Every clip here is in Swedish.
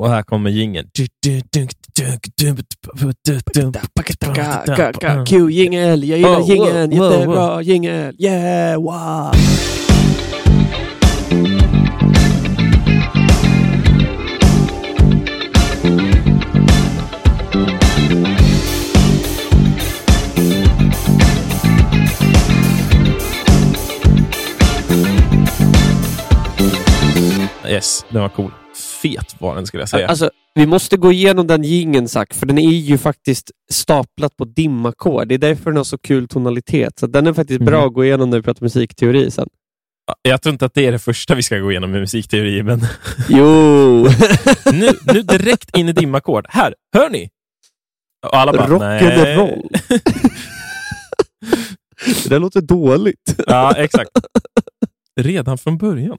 Och här kommer jingeln. Q-jingel, jag gillar jingeln, jättebra jingel, yeah, wow. Yes, den var cool. Fet var den skulle jag säga. Alltså, vi måste gå igenom den jingeln, Zack, för den är ju faktiskt staplat på dimackord. Det är därför den har så kul tonalitet. Så den är faktiskt bra Mhm. att gå igenom när vi pratar musikteori sen. Jag tror inte att det är det första vi ska gå igenom med musikteori, men Jo! nu, nu direkt in i dimackord. Här, hör ni? Och alla bara. Rock'n'roll. det där låter dåligt. Ja, exakt. Redan från början.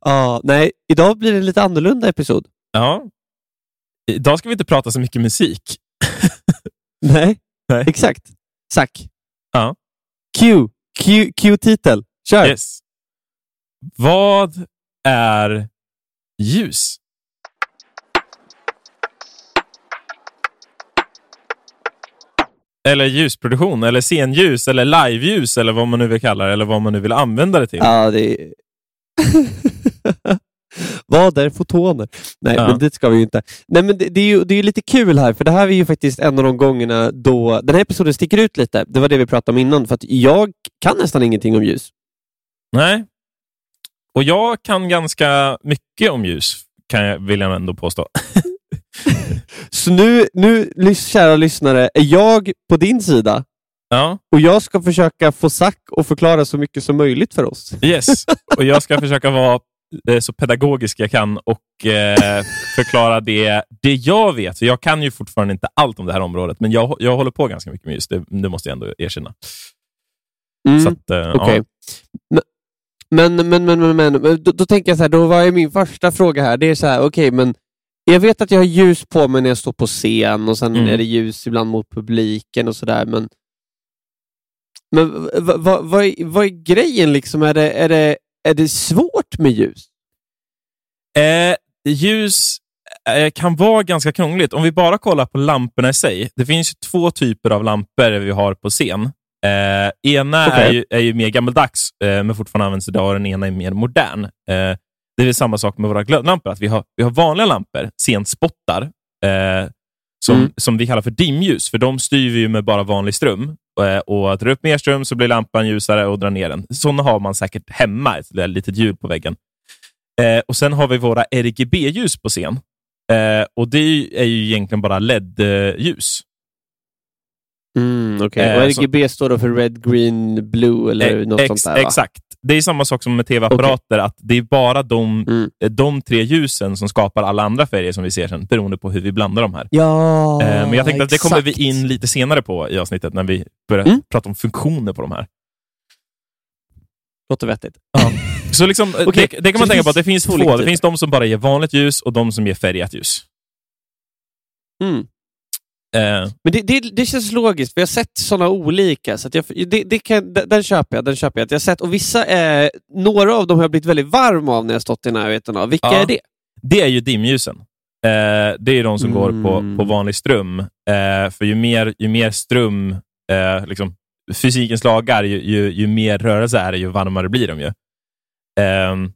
Ja, nej, idag blir det en lite annorlunda episod. Ja. Idag ska vi inte prata så mycket musik. Nej, Nej. exakt. Zack. Ja. Q. Q. Q-titel. Kör. Yes. Vad är ljus? Eller ljusproduktion, eller scenljus, eller liveljus, eller vad man nu vill kalla det, eller vad man nu vill använda det till. Ja, det är... Vad är fotoner? Nej, Ja. men det ska vi ju inte. Nej, men det, det, är ju, det är ju lite kul här, för det här är ju faktiskt en av de gångerna då den här episoden sticker ut lite. Det var det vi pratade om innan, för att jag kan nästan ingenting om ljus. Nej. Och jag kan ganska mycket om ljus, kan jag, vill jag ändå påstå. Så nu, nu, kära lyssnare, är jag på din sida Ja, och jag ska försöka få Zack att förklara så mycket som möjligt för oss. yes. Och jag ska försöka vara eh, så pedagogisk jag kan och eh, förklara det, det jag vet. För jag kan ju fortfarande inte allt om det här området, men jag, jag håller på ganska mycket med ljus. Det, det måste jag ändå erkänna. Mm. Att, eh, Okej. ja. Men, men, men, men, men, då, då tänker jag så här, då var min första fråga här, det är så här, okej, men jag vet att jag har ljus på mig när jag står på scen och sen Mm. är det ljus ibland mot publiken och sådär, men men vad va, va, är- vad är grejen liksom? Är det, är, det, är det svårt med ljus? Eh, ljus eh, kan vara ganska krångligt. Om vi bara kollar på lamporna i sig. Det finns ju två typer av lampor vi har på scen. Eh, ena Okej. är, ju, är ju mer gammaldags, eh, men fortfarande används idag, och den ena är mer modern. Eh, det är samma sak med våra glödlampor, att vi har, vi har vanliga lampor, scenspottar, eh, som, Mm. som vi kallar för dimljus, för de styr vi ju med bara vanlig ström. Eh, och drar upp mer ström så blir lampan ljusare och drar ner den. Sådana har man säkert hemma, ett litet hjul på väggen. Eh, och Sen har vi våra RGB-ljus på scen. Eh, och Det är ju, är ju egentligen bara LED-ljus. Mm, okay. Eh, och RGB står då för Red, Green, Blue eller Eh, något ex- sånt där? Va? Exakt. Det är samma sak som med tv-apparater, att det är bara de, Mm. de tre ljusen som skapar alla andra färger som vi ser sen, beroende på hur vi blandar de här. Ja, Eh, men jag tänkte att det kommer vi exakt. in lite senare på i avsnittet, när vi börjar Mm. prata om funktioner på de här. Låter vettigt. Så liksom, eh, Okej, det, det kan så man det tänka på, att det finns två Det finns de som bara ger vanligt ljus och de som ger färgat ljus. Mm. Eh, Men det, det, det känns logiskt, för jag har sett sådana olika. Så jag, det, det kan, den, köper jag. Den köper jag. jag sett, och vissa är, några av dem har jag blivit väldigt varm av när jag stått i närheten av. Vilka Ja. är det? Det är ju dimljusen. Eh, det är de som går på, Mm. på vanlig ström. Eh, för ju mer, ju mer ström, eh, liksom, fysikens lagar, ju, ju, ju mer rörelse är det, ju varmare blir de ju. Ehm,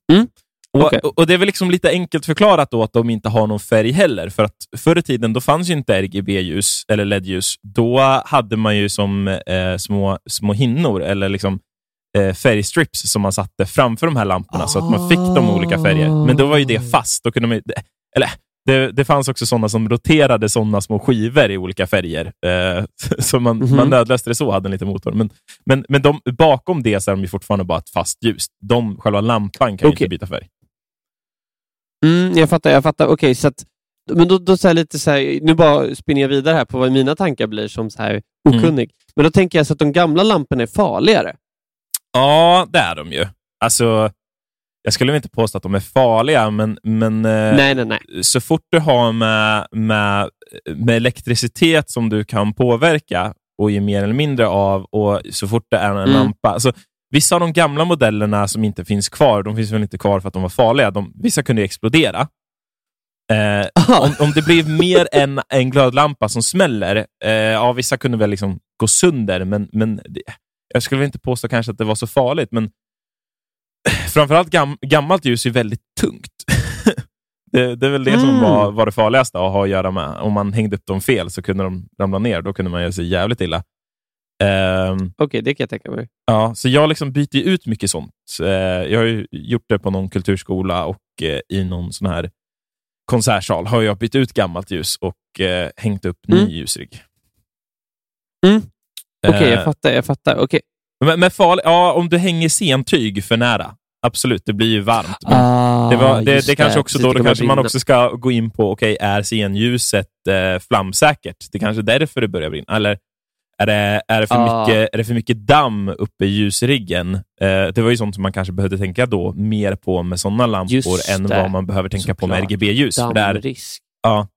och, okej. och Det är väl liksom lite enkelt förklarat då att de inte har någon färg heller. För att förr i tiden då fanns ju inte RGB-ljus eller LED-ljus. Då hade man ju som eh, små, små hinnor eller liksom eh, färgstrips som man satte framför de här lamporna så att man fick de olika färger. Men då var ju det fast. Då kunde man, eller, det, det fanns också sådana som roterade sådana små skivor i olika färger. Eh, så man, Mhm. man nödlöste det så, hade en liten motor. Men, men, men de, bakom det så är de ju fortfarande bara ett fast ljus. De, själva lampan kan Okej. inte byta färg. Mm, jag fattar. jag fattar. Okej, så att, men då, då så lite så här, nu bara spinner jag vidare här på vad mina tankar blir som så här Mm. okunnig. Men då tänker jag så att de gamla lamporna är farligare. Ja, det är de ju. Alltså, jag skulle inte påstå att de är farliga, men, men eh, nej, nej, nej. så fort du har med, med, med elektricitet som du kan påverka och ge mer eller mindre av, och så fort det är en Mm. lampa. Alltså, vissa av de gamla modellerna som inte finns kvar, de finns väl inte kvar för att de var farliga. De, vissa kunde explodera. Eh, om, om det blev mer än en glödlampa som smäller, eh, ja, vissa kunde väl liksom gå sönder, men, men det, jag skulle inte påstå kanske att det var så farligt, men framförallt gam, gammalt ljus är väldigt tungt. det, det, är väl det mm. som var, var det farligaste att ha att göra med. Om man hängde upp dem fel så kunde de ramla ner. Då kunde man göra sig jävligt illa. Um, Okej, okay, det kan jag tänka mig. Ja, så jag liksom byter ut mycket sånt. Uh, jag har gjort det på någon kulturskola och uh, i någon sån här konsertsal har jag bytt ut gammalt ljus och uh, hängt upp ny mm. ljusrigg. Mm. Okej, okay, jag fattar. Jag fattar. Okay. Men, men farlig, ja, om du hänger sentyg för nära, absolut, det blir ju varmt. Ah, det, var, det, det kanske också då, då kanske man också ska gå in på, okej, okay, är scenljuset eh, flamsäkert? Det är kanske är därför det börjar brinna. Eller är det, är det, för, ah. mycket, är det för mycket damm uppe i ljusriggen? Eh, det var ju sånt som man kanske behövde tänka då mer på med sådana lampor än vad man behöver tänka på med RGB-ljus. Dammrisk. Ja.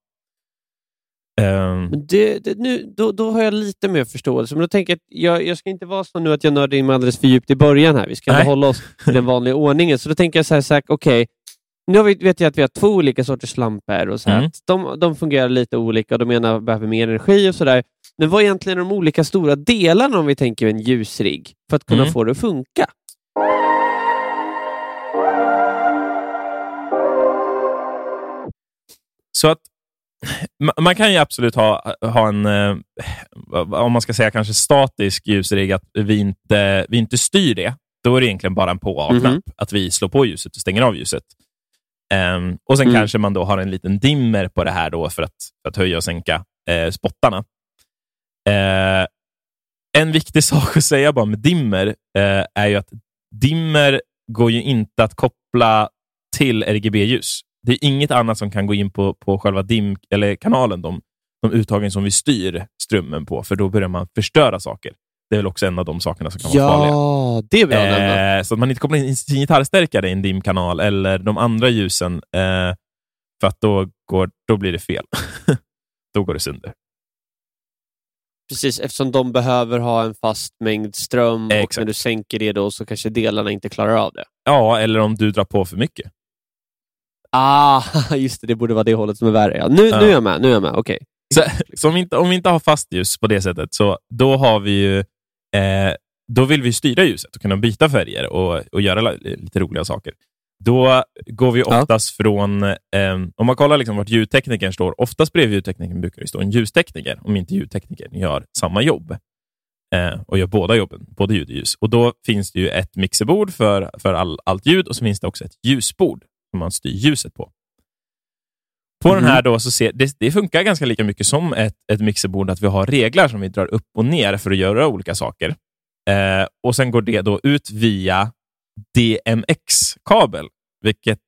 Um. Det, det, nu, då, då har jag lite mer förståelse, men då tänker jag jag, jag ska inte vara så nu att jag nördar in mig alldeles för djupt i början här. Vi ska Nej. hålla oss till den vanliga ordningen. Så då tänker jag så här, här okej, okay, nu vet jag att vi har två olika sorters lampor och så mm. de, de fungerar lite olika och de ena behöver mer energi och sådär. Men vad är egentligen de olika stora delarna om vi tänker en ljusrigg för att kunna mm. få det att funka? Så att man kan ju absolut ha, ha en, eh, om man ska säga kanske statisk ljusrigg, att vi inte, vi inte styr det. Då är det egentligen bara en på och av-knapp, mm. att vi slår på ljuset och stänger av ljuset. Um, och Sen mm. kanske man då har en liten dimmer på det här då för att, för att höja och sänka eh, spottarna. Uh, en viktig sak att säga bara med dimmer uh, är ju att dimmer går ju inte att koppla till RGB-ljus. Det är inget annat som kan gå in på, på själva dim eller kanalen, de, de uttagen som vi styr strömmen på, för då börjar man förstöra saker. Det är väl också en av de sakerna som kan ja, vara farliga. Det är bra eh, Så att man inte kopplar in sin gitarrstärkare i en dimkanal eller de andra ljusen, eh, för att då, går, då blir det fel. då går det sönder. Precis, eftersom de behöver ha en fast mängd ström eh, och när du sänker det då så kanske delarna inte klarar av det. Ja, eller om du drar på för mycket. Ah, just det. Det borde vara det hållet som är värre. Ja. Nu, ja. nu är jag med. Nu är jag med. Okej. Okay. Så, så, om, vi inte, om vi inte har fast ljus på det sättet, så då har vi ju eh, då vill vi styra ljuset och kunna byta färger och, och göra lite roliga saker. Då går vi oftast ja. från, eh, om man kollar liksom vart ljudteknikern står, oftast bredvid ljudteknikern brukar det stå en ljustekniker, om inte ljudteknikern gör samma jobb eh, och gör båda jobben, både ljud och ljus. Och Då finns det ju ett mixerbord för, för all, allt ljud och så finns det också ett ljusbord som man styr ljuset på. På mm. den här då så ser, det, det, funkar ganska lika mycket som ett, ett mixerbord, att vi har reglar som vi drar upp och ner för att göra olika saker. Eh, och Sen går det då ut via DMX-kabel, vilket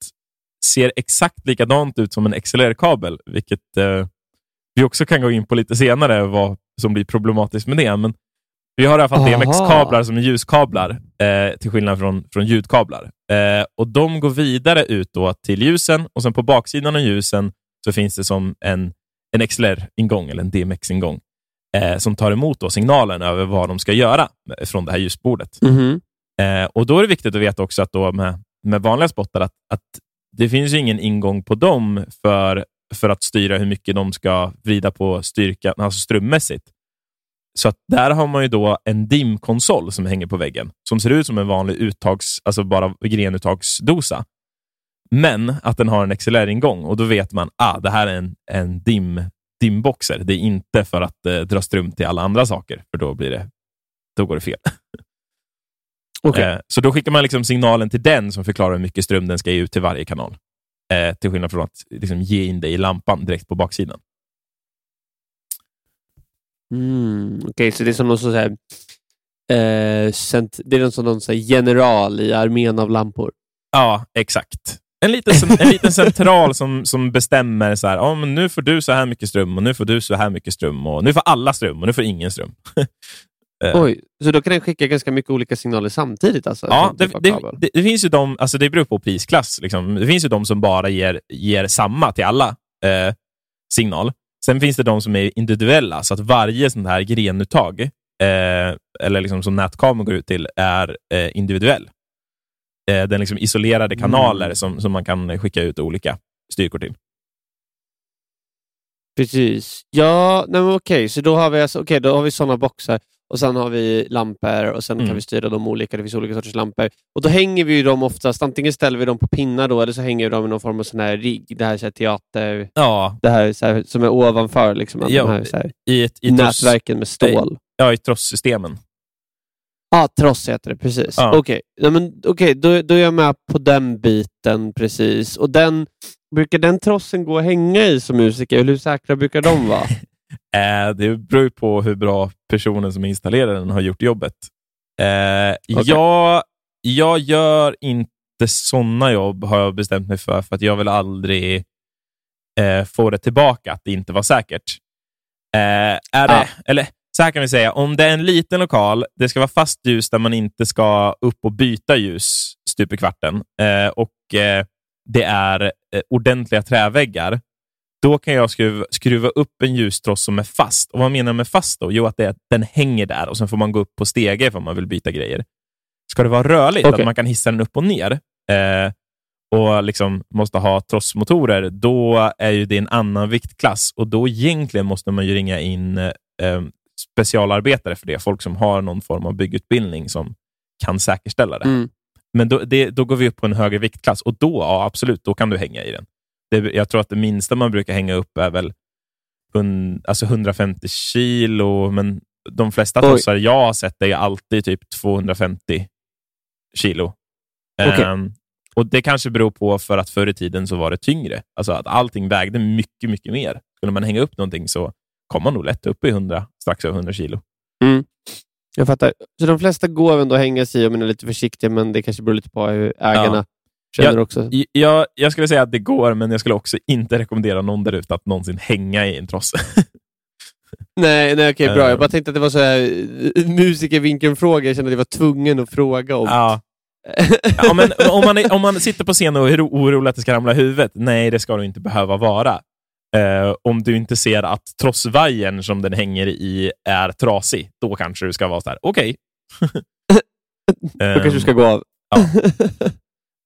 ser exakt likadant ut som en XLR-kabel, vilket eh, vi också kan gå in på lite senare, vad som blir problematiskt med det. Men vi har i alla fall DMX-kablar som är ljuskablar, eh, till skillnad från, från ljudkablar. Eh, och De går vidare ut då till ljusen och sen på baksidan av ljusen så finns det som en, en XLR-ingång, eller en DMX-ingång, eh, som tar emot då signalen över vad de ska göra från det här ljusbordet. Mm -hmm. och Då är det viktigt att veta också att då med, med vanliga spottar, att, att det finns ingen ingång på dem för, för att styra hur mycket de ska vrida på styrkan, alltså strömmässigt. Så att där har man ju då en dimkonsol som hänger på väggen, som ser ut som en vanlig uttags, alltså bara grenuttagsdosa. Men att den har en XLR-ingång och då vet man att ah, det här är en, en dim, dimboxer. Det är inte för att eh, dra ström till alla andra saker, för då, blir det, då går det fel. Okay. Eh, så då skickar man liksom signalen till den som förklarar hur mycket ström den ska ge ut till varje kanal. Eh, till skillnad från att liksom, ge in det i lampan direkt på baksidan. Mm, Okej, okay, så det är som någon sån här, eh, det är som någon sån general i armén av lampor? Ja, exakt. En liten, en liten central som, som bestämmer så här, oh, men nu får du så här mycket ström och nu får du så här mycket ström och nu får alla ström och nu får ingen ström. Eh. Oj, så då kan den skicka ganska mycket olika signaler samtidigt? Alltså, ja, det, det, det, det, finns ju de, alltså det beror på prisklass. Liksom. Det finns ju de som bara ger, ger samma till alla eh, signal. Sen finns det de som är individuella, så att varje sån här grenuttag eh, eller liksom som nätkameran går ut till, är eh, individuell. Eh, den liksom isolerade kanaler Mm. som, som man kan skicka ut olika styrkor till. Precis. Ja, nej men okej, så då har vi, alltså, då har vi sådana boxar och sen har vi lampor och sen Mm. kan vi styra dem olika. Det finns olika sorters lampor. Och Då hänger vi dem oftast, antingen ställer vi dem på pinnar då, eller så hänger vi dem i någon form av sån här rigg. Det här, så här teater, Ja, det här, så här som är ovanför. Liksom, Ja, här, så här, i, ett, i, nätverken med stål. ja, i trosssystemen. Ja, ah, tross heter det, precis. Ja. Okej, ja, men, okej, då, då är jag med på den biten. precis. Och den, Brukar den trossen gå att hänga i som musiker? Hur säkra brukar de vara? Eh, det beror på hur bra personen som installerar den har gjort jobbet. Eh, Okej. jag, jag gör inte sådana jobb, har jag bestämt mig för, för att jag vill aldrig eh, få det tillbaka att det inte var säkert. Eh, är det, Ah. eller, så här kan vi säga, om det är en liten lokal, det ska vara fast ljus där man inte ska upp och byta ljus stup i kvarten eh, och eh, det är eh, ordentliga träväggar, då kan jag skruva, skruva upp en ljustross som är fast. Och Vad menar jag med fast? då? Jo, att det den hänger där och sen får man gå upp på stege om man vill byta grejer. Ska det vara rörligt, Okej. att man kan hissa den upp och ner eh, och liksom måste ha trossmotorer, då är ju det en annan viktklass och då egentligen måste man ju ringa in eh, specialarbetare för det. Folk som har någon form av byggutbildning som kan säkerställa det. Mm. Men då, det, då går vi upp på en högre viktklass och då, ja, absolut, då kan du hänga i den. Det, jag tror att det minsta man brukar hänga upp är väl hun, alltså 150 kilo, men de flesta Oj. trossar jag har sett är alltid typ 250 kilo. Okej. Ehm, och Det kanske beror på för att förr i tiden så var det tyngre. Alltså att allting vägde mycket, mycket mer. Skulle man hänga upp någonting så kom man nog lätt upp i 100, strax över 100 kilo. Jag fattar. Så de flesta går ändå att hänga sig i om man är lite försiktig, men det kanske beror lite på hur ägarna känner också. I- Jag, jag skulle säga att det går, men jag skulle också inte rekommendera någon där ute att någonsin hänga i en trosse. Nej, nej okej, bra. Eh. Jag bara tänkte att det var så här eh, musikervinkeln-fråga. Jag kände att jag var tvungen att fråga om. Ja. Ja, men om, man är, om man sitter på scen och är oro- orolig att det ska ramla i huvudet, nej, det ska du inte behöva vara. Eh, om du inte ser att trossvajern som den hänger i är trasig, då kanske du ska vara så här, okej. Då kanske du ska gå av.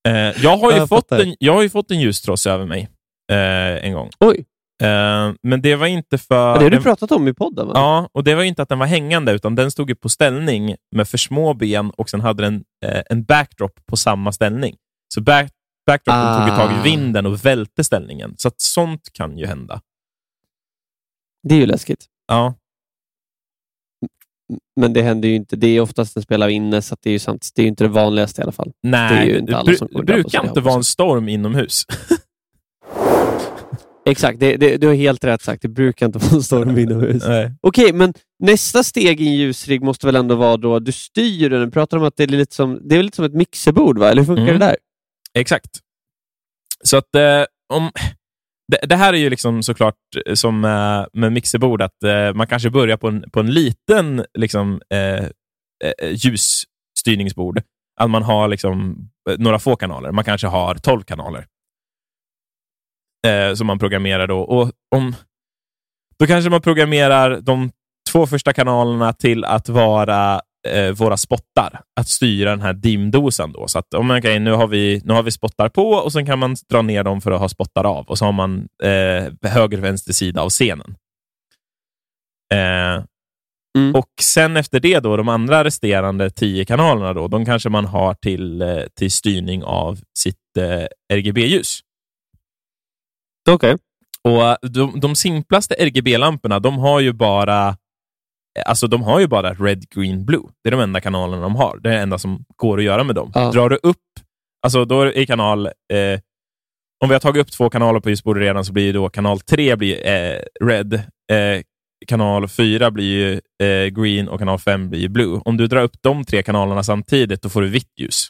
Eh, jag, har ju Jag fått en, jag har ju fått en ljustross över mig eh, en gång. Oj, Eh, men det var inte för... det har du pratat om i podden va? Ja, och det var inte att den var hängande, utan den stod ju på ställning med för små ben och sen hade den eh, en backdrop på samma ställning. Så back, backdropen tog ju tag Ah. i vinden och välte ställningen. Så att sånt kan ju hända. Det är ju läskigt. Ja, Men det händer ju inte. Det är oftast den spelar inne, så det är ju sant. Det är inte det vanligaste i alla fall. nej, Det är ju inte alla som drabbas brukar inte vara en storm inomhus. Exakt, det, det, du har helt rätt sagt. Det brukar inte vara en storm inomhus. Okej, men nästa steg i en ljusrigg måste väl ändå vara då du styr den. Du pratar om att det är lite som, det är lite som ett mixerbord, va? eller hur funkar Mm. det där? Exakt. Så att eh, om... Det, det här är ju liksom såklart eh, som eh, med mixerbord, att eh, man kanske börjar på en, på en liten liksom, eh, eh ljusstyrningsbord. Att man har liksom, eh, några få kanaler. Man kanske har 12 kanaler. Eh, som man programmerar då. Och om, då kanske man programmerar de två första kanalerna till att vara eh, våra spottar. Att styra den här dimdosan. Då. Så att, man, okay, nu, har vi, nu har vi spottar på och sen kan man dra ner dem för att ha spottar av. Och så har man eh, höger och vänster sida av scenen. Eh, Mm. och sen efter det, då, de andra resterande tio kanalerna, då, de kanske man har till, eh, till styrning av sitt eh, RGB-ljus. Okej. Och de, de simplaste RGB-lamporna, de har ju bara Alltså de har ju bara red, green, blue. Det är de enda kanalerna de har. Det är det enda som går att göra med dem. Ja. Drar du upp, alltså då är kanal, eh, om vi har tagit upp två kanaler på ljusbordet redan så blir då kanal 3 blir, eh, red, eh, kanal 4 blir ju, eh, green och kanal 5 blir blue. Om du drar upp de tre kanalerna samtidigt, då får du vitt ljus.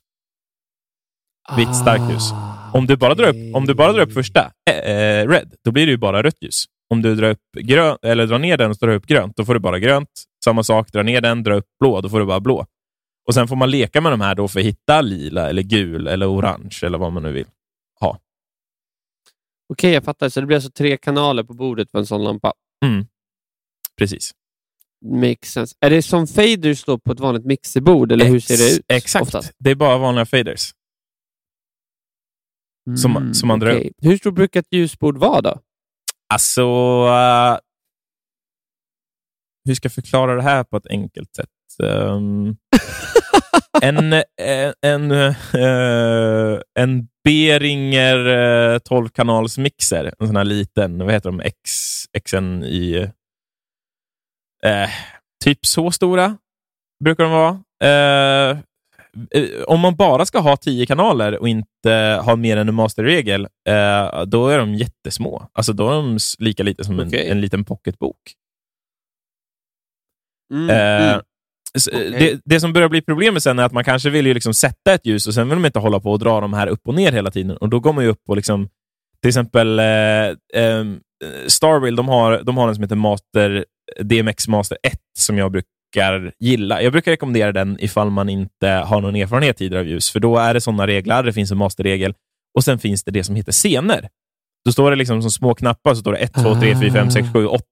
Vitt starkt ljus. Om du bara drar upp, om du bara drar upp första, eh, eh, red, då blir det ju bara rött ljus. Om du drar, upp grön, eller drar ner den och drar upp grönt, då får du bara grönt. Samma sak, dra ner den, dra upp blå, då får du bara blå. Och Sen får man leka med de här då för att hitta lila, eller gul eller orange eller vad man nu vill. Okej, jag fattar. Så det blir alltså tre kanaler på bordet för en sån lampa. Mm. Precis. makes sense. Är det som faders då på ett vanligt mixerbord, eller hur ser det ut? Exakt. Oftast? Det är bara vanliga faders. Som- som man drar okej. Hur stort brukar ett ljusbord vara då? Alltså, eh, hur ska jag förklara det här på ett enkelt sätt? Ehm, en eh, en, eh, en uh, 12-kanals mixer, en sån här liten, vad heter de, X, XN i typ så stora brukar de vara. Eh, eh, om man bara ska ha tio kanaler och inte ha mer än en masterregel, eh, då är de jättesmå. Alltså då är de lika lite som en, Okej. en liten pocketbok. Mm, Eh, mm. s- Okej. det, det som börjar bli problemet sen är att man kanske vill ju liksom sätta ett ljus och sen vill man inte hålla på och dra de här upp och ner hela tiden. Och Då går man upp och liksom, till exempel eh, ehm, Starwheel, de har, de har en som heter Master, DMX Master 1 som jag brukar gilla. Jag brukar rekommendera den ifall man inte har någon erfarenhet tidigare av ljus, för då är det sådana regler. Det finns en masterregel och sen finns det det som heter scener. Då står det liksom som små knappar, så står det 1, 2, 3, 4, 5, 6, 7, 8.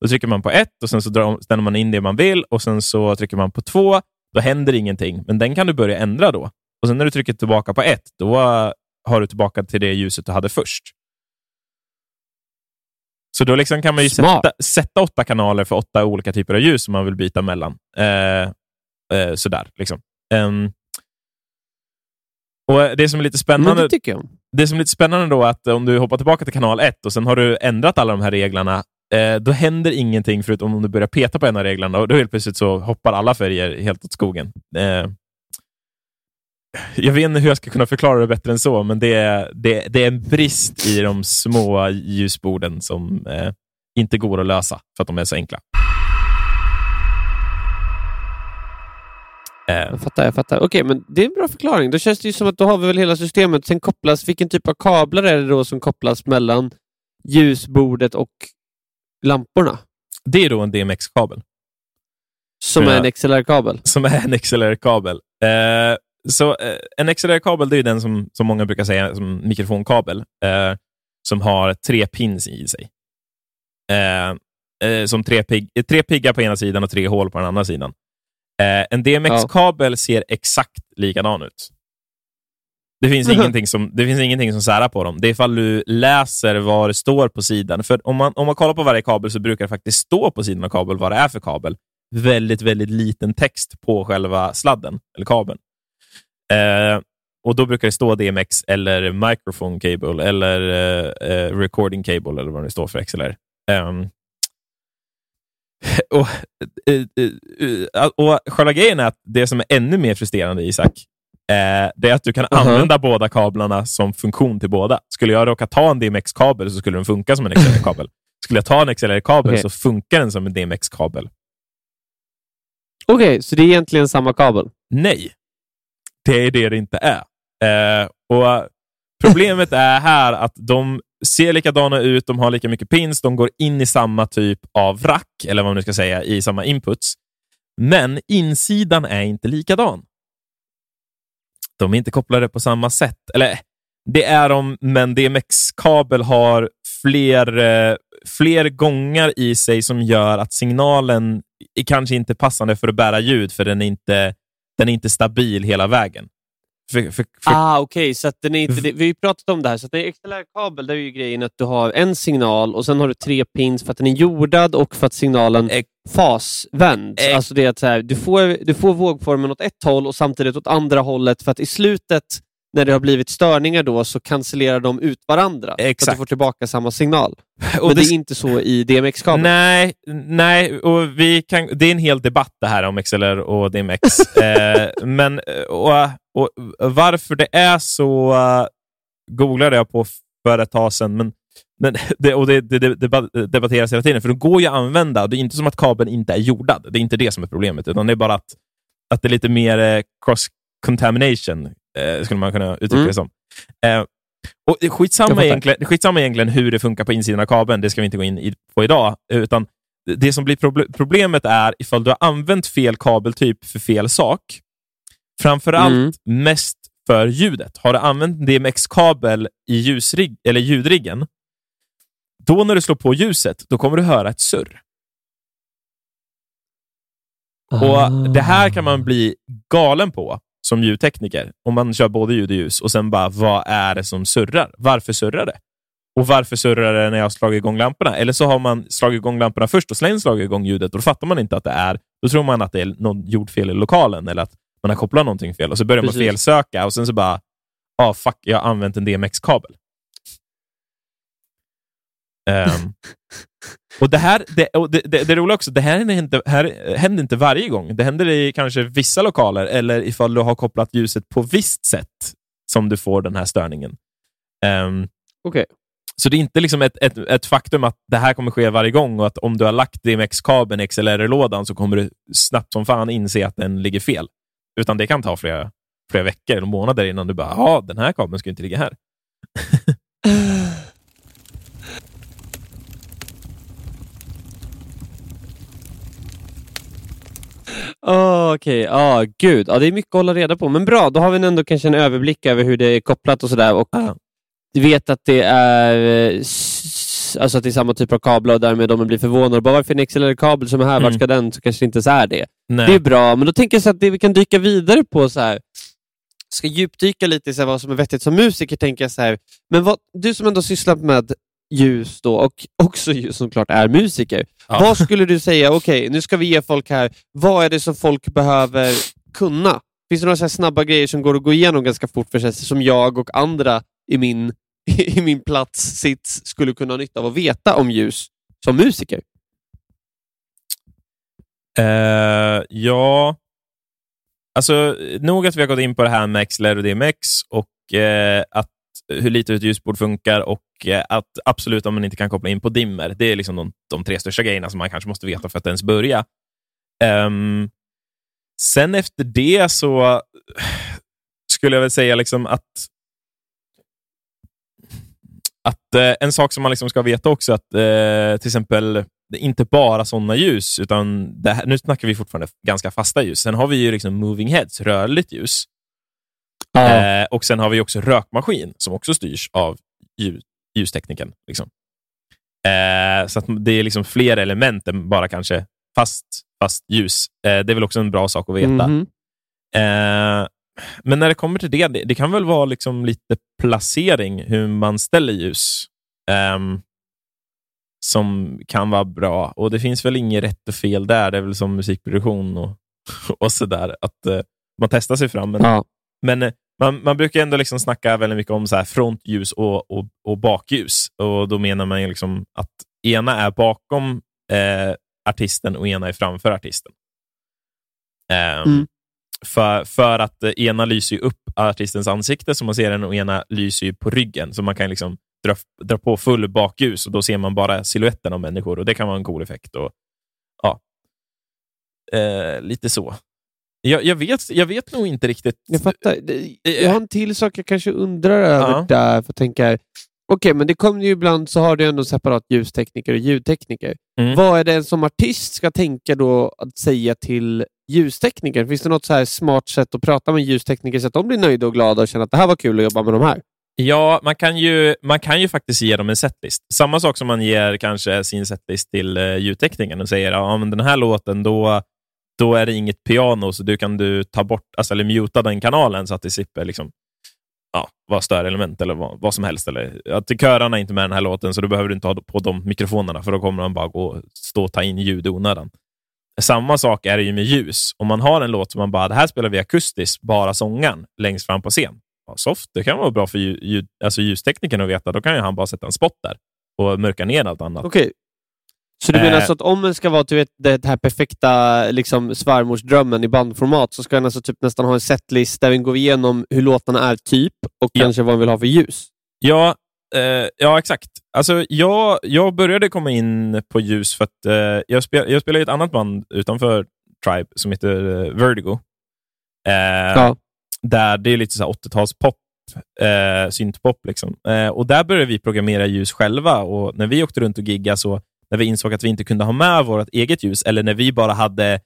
Då trycker man på 1 och sen så drar, ställer man in det man vill och sen så trycker man på 2. Då händer ingenting, men den kan du börja ändra då. Och sen när du trycker tillbaka på 1, då har du tillbaka till det ljuset du hade först. Så då liksom kan man ju sätta, sätta åtta kanaler för åtta olika typer av ljus som man vill byta mellan. Eh, eh, sådär, liksom. Ehm, och Det som är lite Men spännande det tycker jag det som är lite spännande då att om du hoppar tillbaka till kanal 1 och sen har du ändrat alla de här reglerna, eh, då händer ingenting förutom om du börjar peta på en av reglerna och då helt plötsligt så hoppar alla färger helt åt skogen. Eh, jag vet inte hur jag ska kunna förklara det bättre än så, men det är, det, det är en brist i de små ljusborden som eh, inte går att lösa för att de är så enkla. Eh, Jag fattar, jag fattar. Okej, men det är en bra förklaring. Då känns det ju som att då har vi väl hela systemet. Sen kopplas, vilken typ av kablar är det då som kopplas mellan ljusbordet och lamporna? det är då en DMX-kabel. Som är en XLR-kabel. som är en XLR-kabel. Eh, så eh, En XLR-kabel det är den som, som många brukar säga som mikrofonkabel, eh, som har tre pins i sig. Eh, eh, som tre, pig, eh, tre piggar på ena sidan och tre hål på den andra sidan. En DMX-kabel ser exakt likadan ut. Det finns, Mhm. ingenting som, det finns ingenting som särar på dem. Det är ifall du läser vad det står på sidan. För om man, om man kollar på varje kabel så brukar det faktiskt stå på sidan av kabel vad det är för kabel. Väldigt, väldigt liten text på själva sladden, eller kabeln. Eh, och Då brukar det stå DMX eller microphone cable eller eh, eh, recording cable eller vad det står för XLR. Ehm, och, eh, eh, och Själva grejen är att det som är ännu mer frustrerande, Isak, eh, det är att du kan Mhm. använda båda kablarna som funktion till båda. Skulle jag råka ta en DMX-kabel så skulle den funka som en XLR-kabel. Skulle jag ta en XLR-kabel Okej. så funkar den som en DMX-kabel. Okej, så det är egentligen samma kabel? Nej, det är det det inte är. Eh, och Problemet är här att de ser likadana ut, de har lika mycket pins, de går in i samma typ av rack, eller vad man nu ska säga, i samma inputs. Men insidan är inte likadan. De är inte kopplade på samma sätt. Eller, det är de, men DMX-kabel har fler, eh, fler gångar i sig som gör att signalen är kanske inte passande för att bära ljud, för den är inte, den är inte stabil hela vägen. För, för, för, Ah, okej, så att den är inte, det, vi har ju pratat om det här. Så att är XLR-kabel, där är ju grejen att du har en signal och sen har du tre pins för att den är jordad och för att signalen fasvänds. Ex- Alltså det är att så här, du, får, du får vågformen åt ett håll och samtidigt åt andra hållet för att i slutet när det har blivit störningar då så cancellerar de ut varandra. Så att Exakt. du får tillbaka samma signal. och Men det är inte så i DMX-kabel. Nej, nej och vi kan, det är en hel debatt det här om XLR och DMX. eh, men och, och varför det är så uh, googlade jag på för ett tag sedan, men, men det, och det, det, det debat- debatteras hela tiden, för det går ju att använda. Det är inte som att kabeln inte är jordad. Det är inte det som är problemet, utan det är bara att, att det är lite mer eh, cross-contamination, eh, skulle man kunna uttrycka Mm. det som. Eh, och skitsamma, egentligen, skitsamma egentligen hur det funkar på insidan av kabeln, det ska vi inte gå in i, på idag. Utan det som blir proble- problemet är ifall du har använt fel kabeltyp för fel sak. Framförallt Mm. mest för ljudet. Har du använt en DMX-kabel i ljusrig, eller ljudriggen, då när du slår på ljuset, då kommer du höra ett surr. Och Ah. Det här kan man bli galen på som ljudtekniker. Om man kör både ljud och ljus och sen bara, vad är det som surrar? Varför surrar det? Och varför surrar det när jag har slagit igång lamporna? Eller så har man slagit igång lamporna först och sen slagit igång ljudet och då fattar man inte att det är, då tror man att det är något jordfel i lokalen eller att man har kopplat någonting fel och så börjar Precis. man felsöka och sen så bara, ah fuck, jag har använt en DMX-kabel. Ehm, och det här, det, och det, det, det roliga också, det här händer, inte, här händer inte varje gång. Det händer i kanske vissa lokaler eller ifall du har kopplat ljuset på visst sätt som du får den här störningen. Ehm, Okej. så det är inte liksom ett, ett, ett faktum att det här kommer ske varje gång och att om du har lagt DMX-kabeln i XLR-lådan så kommer du snabbt som fan inse att den ligger fel. Utan det kan ta flera, flera veckor eller månader innan du bara, ja, den här kabeln ska inte ligga här. Oh, Okej, ja gud. Ja, det är mycket att hålla reda på. Men bra, då har vi ändå kanske en överblick över hur det är kopplat och sådär. Och vi vet att det är eh, alltså att det är samma typ av kablar och därmed om man blir förvånad. Bara varför är det en XLR-kabel som är här? Vart Mm. ska den? Så kanske det inte ens är det. Nej. Det är bra, men då tänker jag så att det vi kan dyka vidare på så här ska djupdyka lite i så här, vad som är vettigt som musiker. tänker jag så här, men vad, Du som ändå sysslat med ljus då, och också ju såklart är musiker. Ja. Vad skulle du säga, okej, nu ska vi ge folk här, vad är det som folk behöver kunna? Finns det några snabba grejer som går att gå igenom ganska fort för sig, som jag och andra i min, i min plats sits skulle kunna ha nytta av att veta om ljus som musiker? Eh, ja, alltså nog att vi har gått in på det här med XLR och DMX och eh, att hur lite ett ljusbord funkar och eh, att absolut om man inte kan koppla in på dimmer. Det är liksom de, de tre största grejerna som man kanske måste veta för att ens börja. Um, sen efter det så skulle jag väl säga liksom att att eh, en sak som man liksom ska veta också att eh, till exempel det är inte bara sådana ljus, utan det här, nu snackar vi fortfarande ganska fasta ljus. Sen har vi ju liksom moving heads, rörligt ljus. Eh, och sen har vi också rökmaskin som också styrs av ljus, ljustekniken. Liksom. Eh, så att det är liksom fler element än bara kanske fast, fast ljus. Eh, det är väl också en bra sak att veta. Mhm. Eh, men när det kommer till det, det, det kan väl vara liksom lite placering, hur man ställer ljus, ehm, som kan vara bra. Och Det finns väl inget rätt och fel där. Det är väl som musikproduktion och, och sådär. Att eh, man testar sig fram. Men, Ja. Men eh, man, man brukar ändå liksom snacka väldigt mycket om så här frontljus och, och, och bakljus. Och Då menar man liksom att ena är bakom eh, artisten och ena är framför artisten. Ehm, Mm. för, för att eh, ena lyser upp artistens ansikte som man ser den och ena lyser ju på ryggen. Så man kan liksom dra, dra på full bakljus och då ser man bara siluetten av människor och det kan vara en cool effekt. Och, ja, eh, lite så. Jag, jag, vet, jag vet nog inte riktigt. Jag fattar. Eh, Jag har en till sak jag kanske undrar över Ja. där. För att tänka, här, Okej, men det kommer ju ibland så har du ändå separat ljustekniker och ljudtekniker. Mm. Vad är det en som artist ska tänka då att säga till ljustekniker? Finns det något så här smart sätt att prata med ljustekniker så att de blir nöjda och glada och känner att det här var kul att jobba med de här? Ja, man kan, ju, man kan ju faktiskt ge dem en setlist. Samma sak som man ger kanske sin setlist till uh, ljudteknikern och säger ja, men den här låten, då, då är det inget piano, så du kan du ta bort, alltså, eller muta den kanalen så att det slipper liksom, ja, vara störelement eller vad, vad som helst. Eller, att körarna är inte med den här låten, så då behöver du inte ha på de mikrofonerna, för då kommer de bara gå och stå och ta in ljud i onödan. Samma sak är det ju med ljus. Om man har en låt som man bara, det här spelar vi akustiskt, bara sången, längst fram på scen. Ja, soft, det kan vara bra för ljud, alltså ljusteknikern att veta. Då kan ju han bara sätta en spot där och mörka ner allt annat. Okej. Så du menar Eh. så att om den ska vara du vet, det här perfekta liksom, svärmorsdrömmen i bandformat så ska den alltså typ nästan ha en setlist där vi går igenom hur låtarna är typ och Ja. kanske vad man vill ha för ljus? Ja, eh, ja exakt. Alltså, jag, jag började komma in på ljus för att eh, jag, spel, jag spelar i ett annat band utanför Tribe som heter eh, Vertigo. Eh, Ja. Där det är lite så här 80-talspop, eh, syntpop. Liksom. Eh, och där började vi programmera ljus själva. Och När vi åkte runt och giggade, så när vi insåg att vi inte kunde ha med vårt eget ljus, eller när vi bara hade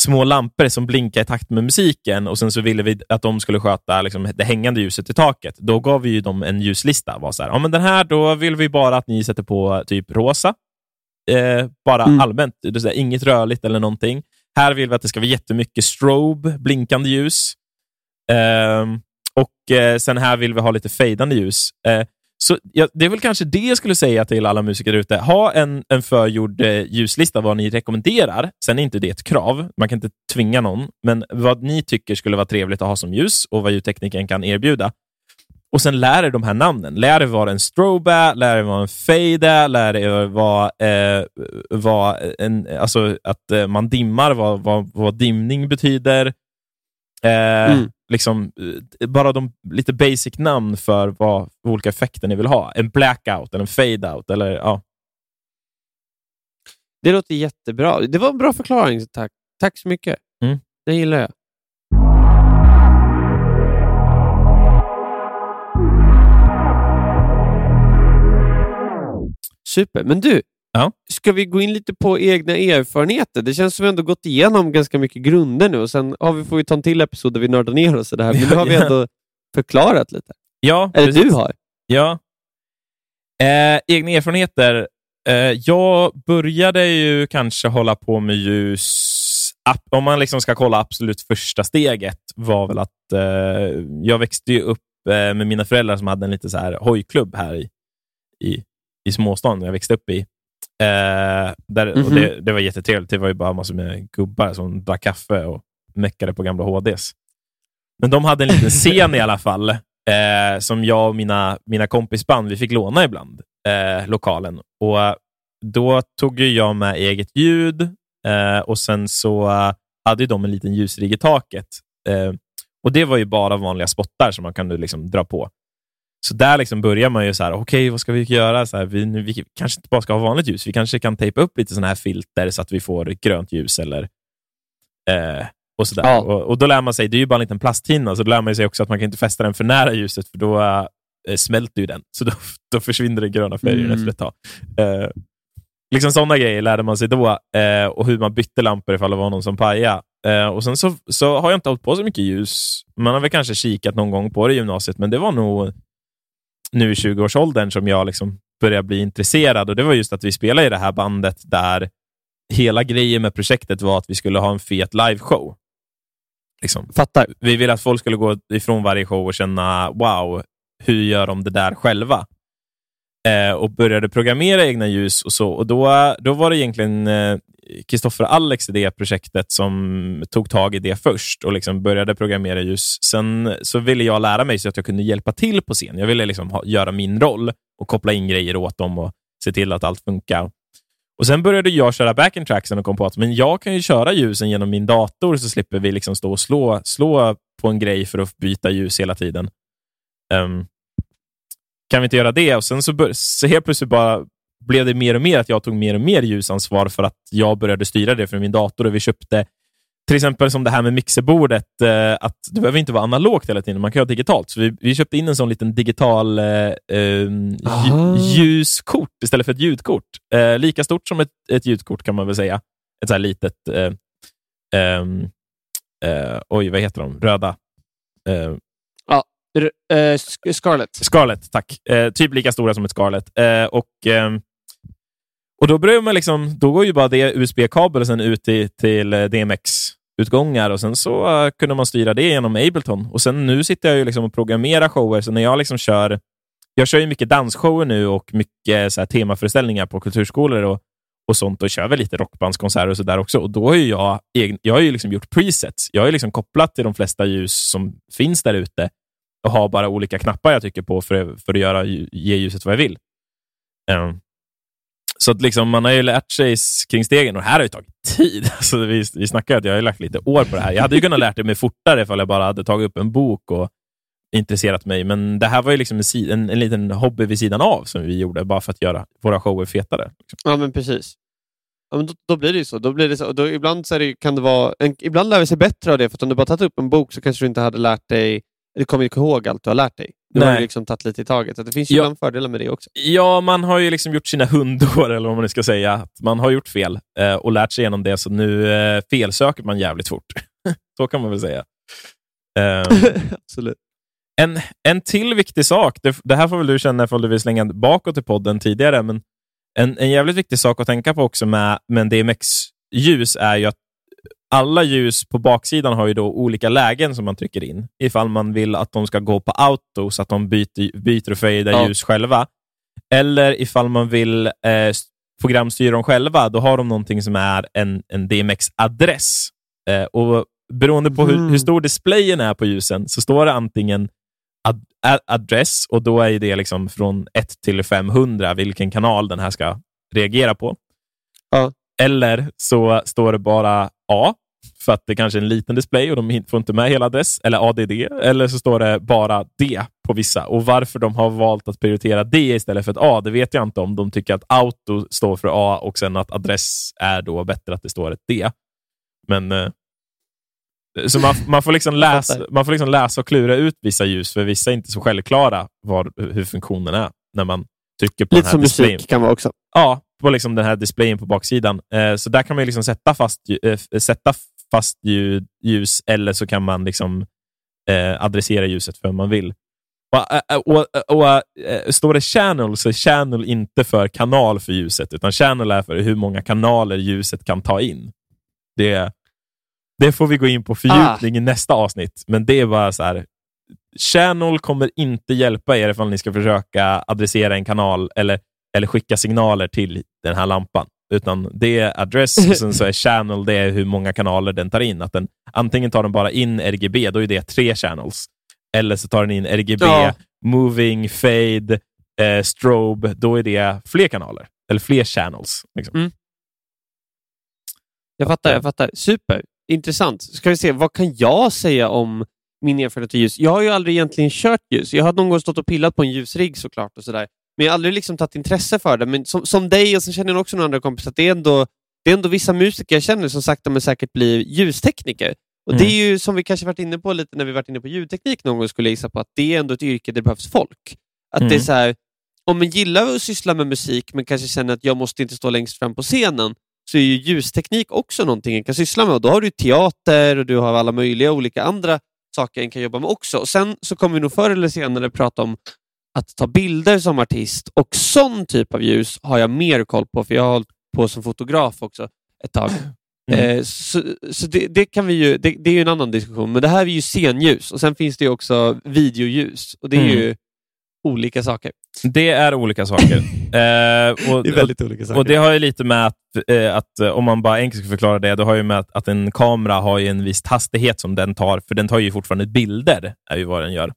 små lampor som blinkade i takt med musiken och sen så ville vi att de skulle sköta liksom, det hängande ljuset i taket. Då gav vi ju dem en ljuslista. Var så här, ja, men den här, då vill vi bara att ni sätter på typ rosa. Eh, bara Mm. allmänt, det är inget rörligt eller någonting. Här vill vi att det ska vara jättemycket strobe, blinkande ljus. Ehm, och eh, sen här vill vi ha lite fejdande ljus. Så ja, Det är väl kanske det jag skulle säga till alla musiker ute. Ha en, en förgjord eh, ljuslista vad ni rekommenderar. Sen är inte det ett krav. Man kan inte tvinga någon. Men vad ni tycker skulle vara trevligt att ha som ljus och vad ljudtekniken kan erbjuda. Och sen lär er de här namnen. Lär er vad en strobe är, lär er vad en fade är, lär er vad, eh, vad en, alltså att eh, man dimmar, vad, vad, vad dimning betyder. Eh, mm. liksom, eh, bara de lite basic namn för vad olika effekter ni vill ha. En blackout eller en fade-out. Eller, ja. Det låter jättebra. Det var en bra förklaring. Tack, Tack så mycket. Mm. Det gillar jag. Super. Men du, ja. ska vi gå in lite på egna erfarenheter? Det känns som vi ändå gått igenom ganska mycket grunder nu och sen har vi, får vi ta en till episod där vi nördar ner oss i det här. Men nu har vi ändå förklarat lite. Ja, Eller precis. du har. Ja. Eh, egna erfarenheter. Eh, jag började ju kanske hålla på med ljus om man liksom ska kolla absolut första steget var väl att eh, jag växte upp eh, med mina föräldrar som hade en lite så här hojklubb här i, i i småstan jag växte upp i. Eh, där, mm -hmm. och det, mhm. det, var jättetrevligt. Det var ju bara massor med gubbar som drack kaffe och meckade på gamla HDs. Men de hade en liten scen i alla fall, eh, som jag och mina, mina kompisband vi fick låna ibland, eh, lokalen. Och Då tog jag med eget ljud eh, och sen så hade de en liten ljusrigg i taket. Eh, och Det var ju bara vanliga spottar som man kunde liksom dra på. Så där liksom börjar man ju så här, okej, okay, vad ska vi göra? Så här, vi, nu, vi kanske inte bara ska ha vanligt ljus. Vi kanske kan tejpa upp lite sådana här filter så att vi får grönt ljus eller eh, och sådär. Ja. Och, och, då lär man sig, det är ju bara en liten plasthinna, så då lär man sig också att man kan inte fästa den för nära ljuset, för då eh, smälter ju den. Så då, då försvinner den gröna färgen mm. efter ett tag. Eh, liksom sådana grejer lärde man sig då, eh, och hur man bytte lampor ifall det var någon som pajade. Eh, och sen så, så har jag inte hållit på så mycket ljus. Man har väl kanske kikat någon gång på det i gymnasiet, men det var nog nu i 20-årsåldern som jag liksom började bli intresserad. Och Det var just att vi spelade i det här bandet där hela grejen med projektet var att vi skulle ha en fet liveshow. Liksom. Fattar. Vi ville att folk skulle gå ifrån varje show och känna wow, hur gör de det där själva? Eh, och började programmera egna ljus och så. Och Då, då var det egentligen eh, Kristoffer och Alex i det projektet som tog tag i det först och liksom började programmera ljus. Sen så ville jag lära mig så att jag kunde hjälpa till på scen. Jag ville liksom ha, göra min roll och koppla in grejer åt dem och se till att allt funkar. Och Sen började jag köra backing tracksen och kom på att men jag kan ju köra ljusen genom min dator så slipper vi liksom stå och slå, slå på en grej för att byta ljus hela tiden. Um, kan vi inte göra det? Och Sen så, så helt plötsligt bara blev det mer och mer att jag tog mer och mer ljusansvar för att jag började styra det från min dator och vi köpte till exempel som det här med mixerbordet, eh, att det behöver inte vara analogt hela tiden, man kan ha digitalt. Så vi, vi köpte in en sån liten digital eh, eh, ljuskort istället för ett ljudkort. Eh, lika stort som ett, ett ljudkort kan man väl säga. Ett så här litet... Eh, ehm, eh, oj, vad heter de? Röda? ja, Scarlett. Scarlett, tack. typ lika stora som ett Scarlett. och ehm, och Då börjar man liksom, då går ju bara det USB-kabeln sen ut till, eh, till DMX-utgångar och sen så uh, kunde man styra det genom Ableton. Och sen nu sitter jag ju liksom och programmerar shower, så när jag liksom kör jag kör ju mycket dansshower nu och mycket så här, temaföreställningar på kulturskolor och, och sånt och kör väl lite rockbandskonserter och sådär också. Och då har jag, egen, jag har ju liksom gjort presets. Jag har liksom kopplat till de flesta ljus som finns där ute och har bara olika knappar jag tycker på för, för att göra, ge ljuset vad jag vill. Um, så att liksom, man har ju lärt sig kring stegen och det här har ju tagit tid. Alltså vi, vi snackar att jag har lagt lite år på det här. Jag hade ju kunnat lärt mig fortare ifall jag bara hade tagit upp en bok och intresserat mig. Men det här var ju liksom en, en, en liten hobby vid sidan av som vi gjorde bara för att göra våra shower fetare. Liksom. Ja, men precis. Ja, men då, då, blir det ju så. Då blir det så. Då, ibland, så det, kan det vara, en, ibland lär vi sig bättre av det, för om du bara tagit upp en bok så kanske du inte hade lärt dig, du kommer inte ihåg allt du har lärt dig. Du Nej. har liksom tagit lite i taget. Så det finns ju ja. fördelar med det också. Ja, man har ju liksom gjort sina hundår, eller vad man ska säga. Man har gjort fel eh, och lärt sig genom det, så nu eh, felsöker man jävligt fort. så kan man väl säga. Um, Absolut. En, en till viktig sak, det, det här får väl du känna ifall du vill slänga bakåt i podden tidigare, men en, en jävligt viktig sak att tänka på också med, med DMX-ljus är ju att alla ljus på baksidan har ju då olika lägen som man trycker in. Ifall man vill att de ska gå på auto så att de byter, byter och fejdar Ja. ljus själva. Eller ifall man vill eh, programstyra dem själva, då har de någonting som är en, en DMX-adress. Eh, och Beroende på hur, Mm. hur stor displayen är på ljusen så står det antingen ad, a- adress och då är det liksom från 1 till 500 vilken kanal den här ska reagera på. Ja. Eller så står det bara A för att det kanske är en liten display och de får inte med hela adress, eller ADD, eller så står det bara D på vissa. Och Varför de har valt att prioritera D istället för ett A, det vet jag inte om de tycker att auto står för A och sen att adress är då bättre att det står ett D. Men eh, så man, man, får liksom läsa, man får liksom läsa och klura ut vissa ljus, för vissa är inte så självklara var, hur funktionen är när man trycker på Lite den här som displayen. musik kan vara också. Ja, på liksom den här displayen på baksidan. Eh, så där kan man liksom sätta fast, eh, sätta fast ljud, ljus eller så kan man liksom eh, adressera ljuset för vad man vill. Och, eh, och, och, eh, står det channel så är channel inte för kanal för ljuset, utan channel är för hur många kanaler ljuset kan ta in. Det, det får vi gå in på fördjupning i nästa avsnitt, men det är bara så här. Channel kommer inte hjälpa er ifall ni ska försöka adressera en kanal eller, eller skicka signaler till den här lampan. Utan det är adress och sen så är channel det är hur många kanaler den tar in. Att den, antingen tar den bara in RGB, då är det tre channels. Eller så tar den in RGB, Ja. moving, fade, eh, strobe. Då är det fler kanaler. Eller fler channels. Liksom. Mm. Jag fattar, jag fattar. Super. Intressant. Ska vi se, vad kan jag säga om min erfarenhet av ljus? Jag har ju aldrig egentligen kört ljus. Jag har någon gång stått och pillat på en ljusrigg såklart och sådär. Men jag har aldrig liksom tagit intresse för det. Men som, som dig och sen känner jag också några andra kompisar att det är, ändå, det är ändå vissa musiker jag känner som sakta men säkert blir ljustekniker. Och Det Mm. är ju som vi kanske varit inne på lite när vi varit inne på ljudteknik någon gång skulle jag gissa på att det är ändå ett yrke där det behövs folk. Att det är Mm. så här, om man gillar att syssla med musik men kanske känner att jag måste inte stå längst fram på scenen så är ju ljusteknik också någonting en kan syssla med. Och då har du teater och du har alla möjliga olika andra saker en kan jobba med också. Och Sen så kommer vi nog förr eller senare prata om att ta bilder som artist och sån typ av ljus har jag mer koll på för jag har hållit på som fotograf också ett tag. Mm. Eh, så så det, det, kan vi ju, det, det är ju en annan diskussion, men det här är ju scenljus och sen finns det ju också videoljus och det är Mm. ju olika saker. Det är olika saker. eh, och, Det är väldigt olika saker. Och Det har ju lite med att, eh, att eh, om man bara enkelt ska förklara det, då har ju med att, att en kamera har ju en viss hastighet som den tar, för den tar ju fortfarande bilder, är ju vad den gör.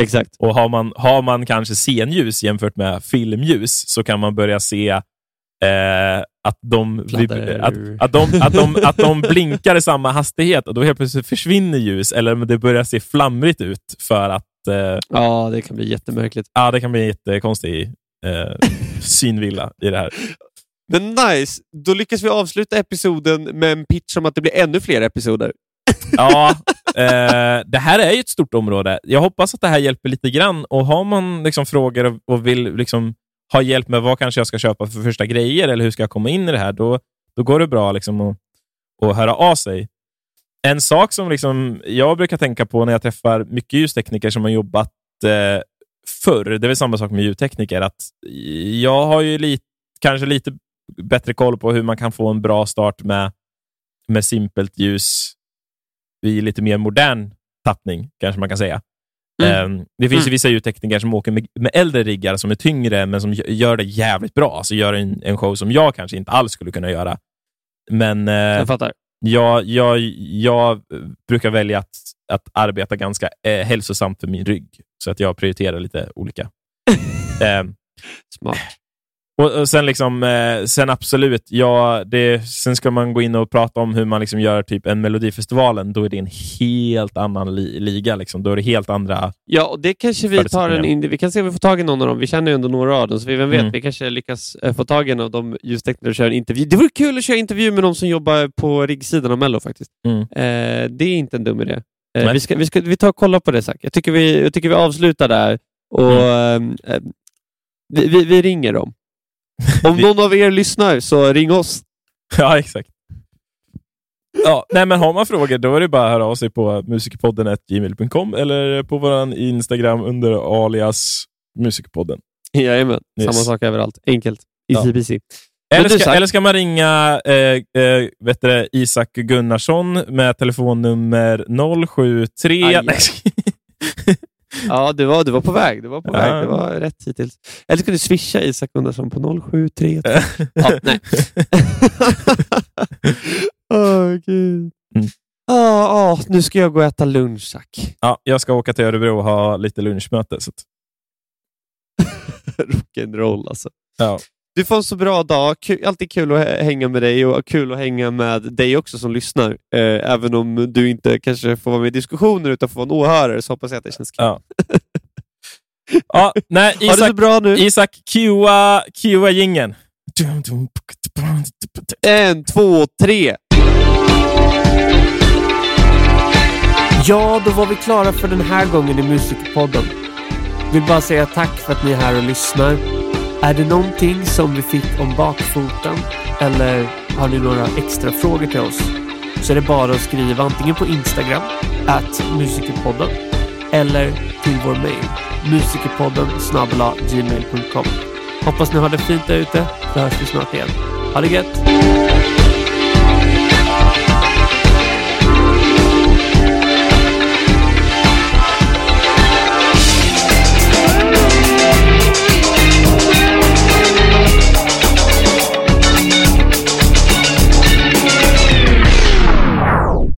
Exakt. Och har man, har man kanske scenljus jämfört med filmljus så kan man börja se eh, att, de, att, att, de, att, de, att de blinkar i samma hastighet och då helt plötsligt försvinner ljus eller det börjar se flamrigt ut för att eh, Ja, det kan bli jättemärkligt. ja, det kan bli en jättekonstig eh, synvilla i det här. Men nice! Då lyckas vi avsluta episoden med en pitch om att det blir ännu fler episoder. Ja, eh, det här är ju ett stort område. Jag hoppas att det här hjälper lite grann. Och Har man liksom frågor och- och vill liksom ha hjälp med vad kanske jag ska köpa för första grejer eller hur ska jag komma in i det här, då, då går det bra liksom att, att höra av sig. En sak som liksom jag brukar tänka på när jag träffar mycket ljustekniker som har jobbat eh, förr, det är väl samma sak med ljudtekniker, att jag har ju lite, kanske lite bättre koll på hur man kan få en bra start med, med simpelt ljus i lite mer modern tappning, kanske man kan säga. Mm. Eh, det finns ju Mm. vissa ljudtekniker som åker med, med äldre riggar som är tyngre, men som gö- gör det jävligt bra. Alltså gör en, en show som jag kanske inte alls skulle kunna göra. Men eh, Jag fattar. jag, jag, jag brukar välja att, att arbeta ganska eh, hälsosamt för min rygg, så att jag prioriterar lite olika. eh, Smart. Och, och sen, liksom, eh, sen absolut, ja, det, sen ska man gå in och prata om hur man liksom gör typ en Melodifestivalen. Då är det en helt annan li, liga. Liksom. Då är det helt andra... Ja, och det kanske vi tar en in, Vi kan se om vi får tag i någon av dem. Vi känner ju ändå några av dem, så vi, vem vet, Mm. vi kanske lyckas eh, få tag i en av de ljustekniker och köra en intervju. Det vore kul att köra intervju med någon som jobbar på riggsidan av Mello faktiskt. Mm. Eh, det är inte en dum idé. Eh, vi, ska, vi, ska, vi tar och kollar på det, Zack. Jag tycker vi, jag tycker vi avslutar där och Mm. vi, vi, vi ringer dem. Om någon av er lyssnar, så ring oss. Ja, exakt. Ja, nej, men har man frågor, då är det bara att höra av sig på musikpodden.gmail.com eller på vår Instagram under alias Musikpodden. Jajamän, Yes. samma sak överallt. Enkelt. Easy Ja. peasy. Eller ska, eller ska man ringa eh, eh, vet du, Isak Gunnarsson med telefonnummer 073... Aj, aj. Nej, Ja, du var, du var på väg. Du var på väg. Det var rätt hittills. Eller ska du swisha Isak Gunnarsson på 073? ja, nej. Åh, gud. Mm. Ah, ah, nu ska jag gå och äta lunch, Zack. ja, jag ska åka till Örebro och ha lite lunchmöte. Så att, Rock'n'roll alltså. ja. Du får en så bra dag. Kul, alltid kul att hä- hänga med dig och kul att hänga med dig också som lyssnar. Eh, även om du inte kanske får vara med i diskussioner utan får vara en åhörare så hoppas jag att det känns kul. Ja. ja, nej, Ha det så Isak, bra nu. Isak cuea, cuea jingeln. En, två, tre. Ja, då var vi klara för den här gången i Musikerpodden. Vill bara säga tack för att ni är här och lyssnar. Är det någonting som vi fick om bakfoten eller har ni några extra frågor till oss så är det bara att skriva antingen på Instagram, at musikerpodden eller till vår mail, musikerpodden gmail.com. Hoppas ni har det fint där ute, så hörs vi snart igen. Ha det gött!